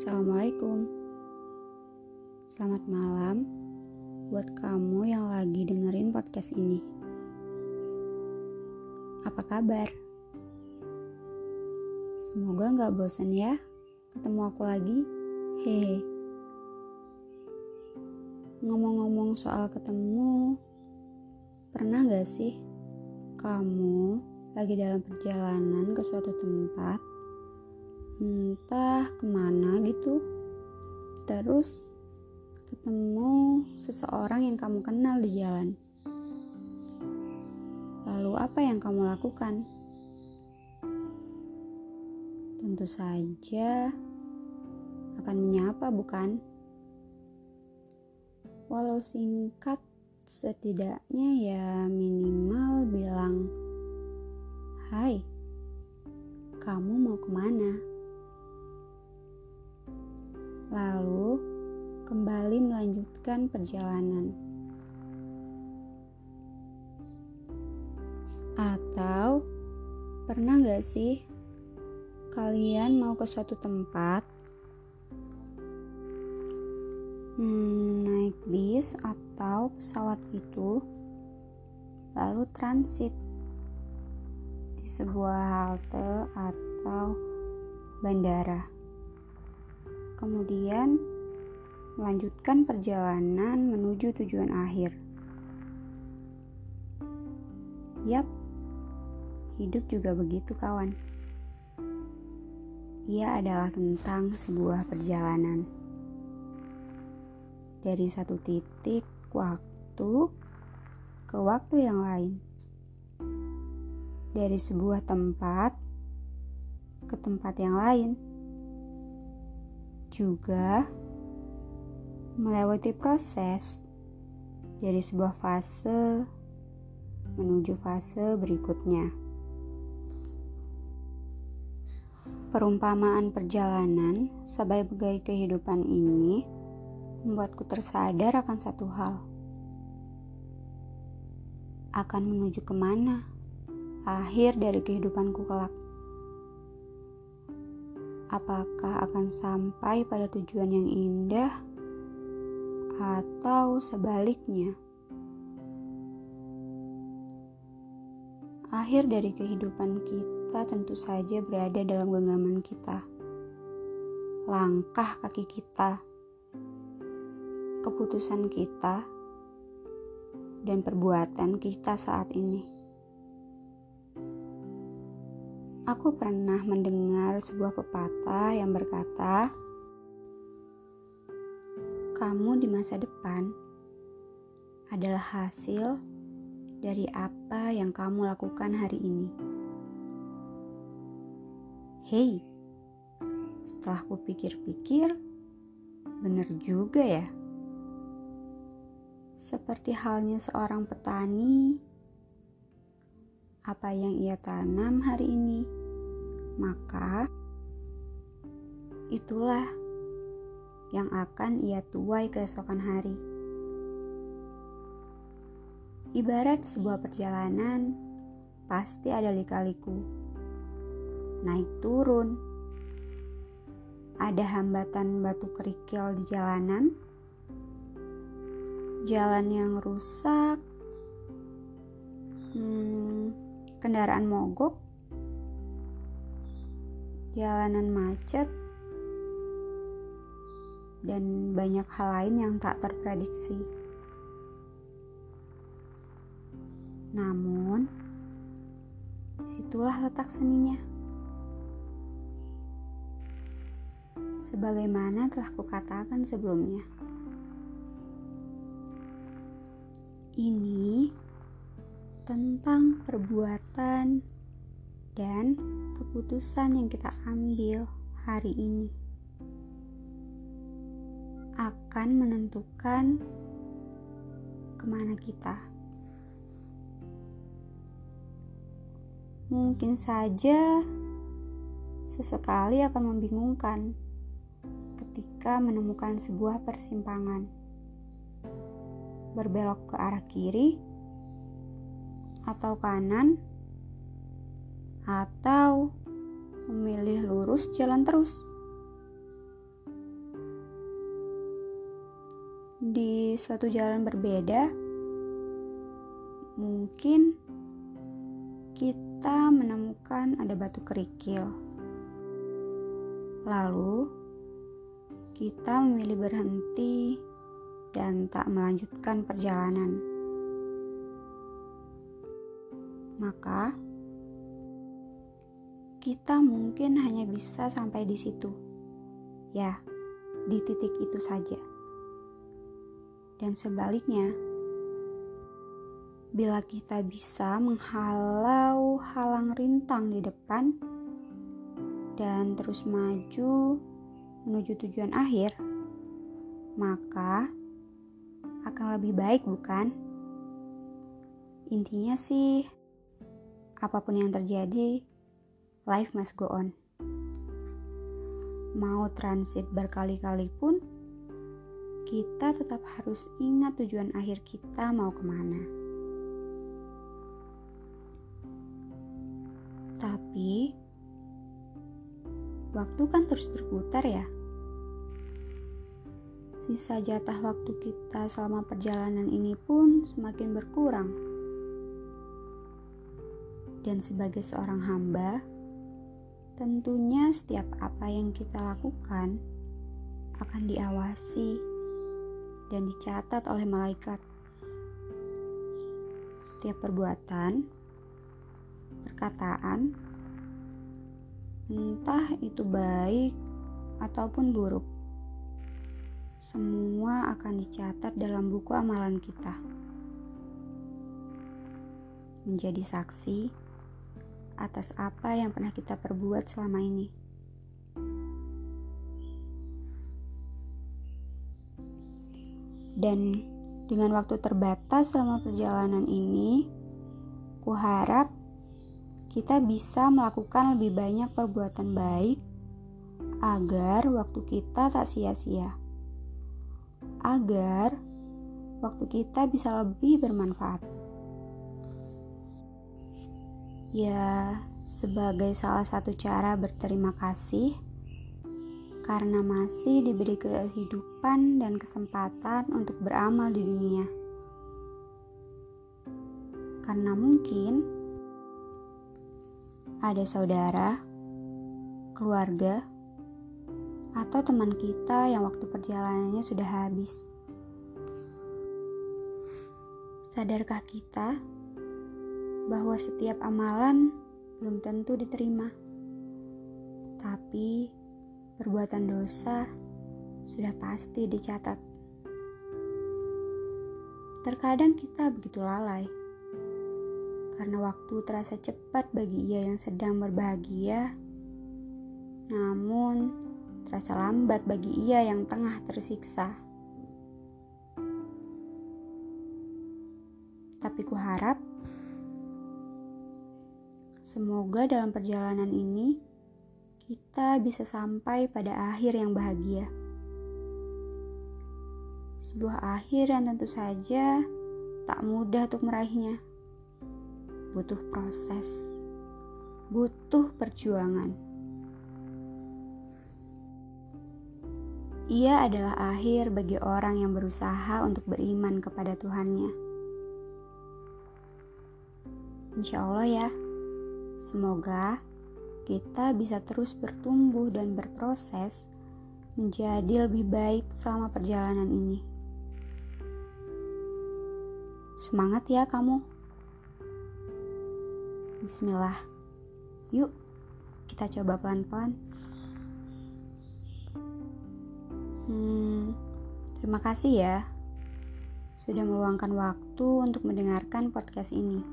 Assalamualaikum. Selamat malam buat kamu yang lagi dengerin podcast ini. Apa kabar? Semoga nggak bosan ya ketemu aku lagi. Hehe. Ngomong-ngomong soal ketemu, pernah gak sih kamu lagi dalam perjalanan ke suatu tempat entah ke mana gitu. Terus ketemu seseorang yang kamu kenal di jalan. Lalu apa yang kamu lakukan? Tentu saja akan menyapa bukan? Walau singkat setidaknya ya minimal bilang hai kamu mau ke mana lalu kembali melanjutkan perjalanan. Atau pernah gak sih kalian mau ke suatu tempat, hmm, naik bis atau pesawat itu, lalu transit di sebuah halte atau bandara kemudian melanjutkan perjalanan menuju tujuan akhir. Yap, hidup juga begitu, kawan. Ia adalah tentang sebuah perjalanan dari satu titik waktu ke waktu yang lain, dari sebuah tempat ke tempat yang lain juga melewati proses dari sebuah fase menuju fase berikutnya. Perumpamaan perjalanan sebagai kehidupan ini membuatku tersadar akan satu hal. Akan menuju ke mana akhir dari kehidupanku kelak apakah akan sampai pada tujuan yang indah atau sebaliknya. Akhir dari kehidupan kita tentu saja berada dalam genggaman kita. Langkah kaki kita, keputusan kita, dan perbuatan kita saat ini. Aku pernah mendengar sebuah pepatah yang berkata, "Kamu di masa depan adalah hasil dari apa yang kamu lakukan hari ini." Hei, setelah ku pikir-pikir, benar juga ya. Seperti halnya seorang petani, apa yang ia tanam hari ini maka itulah yang akan ia tuai keesokan hari. Ibarat sebuah perjalanan, pasti ada lika-liku. Naik turun, ada hambatan batu kerikil di jalanan, jalan yang rusak, hmm, kendaraan mogok, jalanan macet, dan banyak hal lain yang tak terprediksi. Namun, di situlah letak seninya. Sebagaimana telah kukatakan sebelumnya. Ini tentang perbuatan dan keputusan yang kita ambil hari ini akan menentukan ke mana kita. Mungkin saja sesekali akan membingungkan ketika menemukan sebuah persimpangan. Berbelok ke arah kiri atau kanan atau memilih lurus jalan terus. Di suatu jalan berbeda, mungkin kita menemukan ada batu kerikil. Lalu, kita memilih berhenti dan tak melanjutkan perjalanan. Maka, kita mungkin hanya bisa sampai di situ. Ya, di titik itu saja. Dan sebaliknya, bila kita bisa menghalau halang rintang di depan dan terus maju menuju tujuan akhir, maka akan lebih baik, bukan? Intinya sih, apa pun yang terjadi, life must go on. Mau transit berkali-kali pun, kita tetap harus ingat tujuan akhir kita mau ke mana. Tapi, waktu kan terus berputar ya. Sisa jatah waktu kita selama perjalanan ini pun semakin berkurang. Dan sebagai seorang hamba, tentunya setiap apa yang kita lakukan akan diawasi dan dicatat oleh malaikat. Setiap perbuatan, perkataan, entah itu baik ataupun buruk, semua akan dicatat dalam buku amalan kita. Menjadi saksi atas apa yang pernah kita perbuat selama ini. Dan dengan waktu terbatas selama perjalanan ini, kuharap kita bisa melakukan lebih banyak perbuatan baik agar waktu kita tak sia-sia. Agar waktu kita bisa lebih bermanfaat. Ya, sebagai salah satu cara berterima kasih karena masih diberi kehidupan dan kesempatan untuk beramal di dunia. Karena mungkin ada saudara, keluarga, atau teman kita yang waktu perjalanannya sudah habis. Sadarkah kita bahwa setiap amalan belum tentu diterima, tapi perbuatan dosa sudah pasti dicatat. Terkadang kita begitu lalai karena waktu terasa cepat bagi ia yang sedang berbahagia, namun terasa lambat bagi ia yang tengah tersiksa. Tapi ku harap semoga dalam perjalanan ini kita bisa sampai pada akhir yang bahagia. Sebuah akhir yang tentu saja tak mudah untuk meraihnya. Butuh proses, butuh perjuangan. Ia adalah akhir bagi orang yang berusaha untuk beriman kepada Tuhannya. Insya Allah, ya, semoga kita bisa terus bertumbuh dan berproses menjadi lebih baik selama perjalanan ini. Semangat ya kamu. Bismillah. Yuk, kita coba pelan-pelan. Hmm, terima kasih ya sudah meluangkan waktu untuk mendengarkan podcast ini.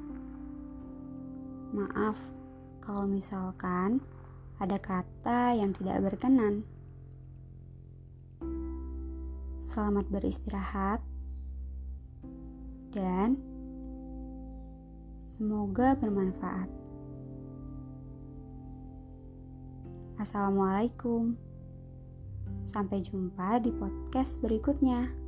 Maaf kalau misalkan ada kata yang tidak berkenan. Selamat beristirahat dan semoga bermanfaat. Assalamualaikum. Sampai jumpa di podcast berikutnya.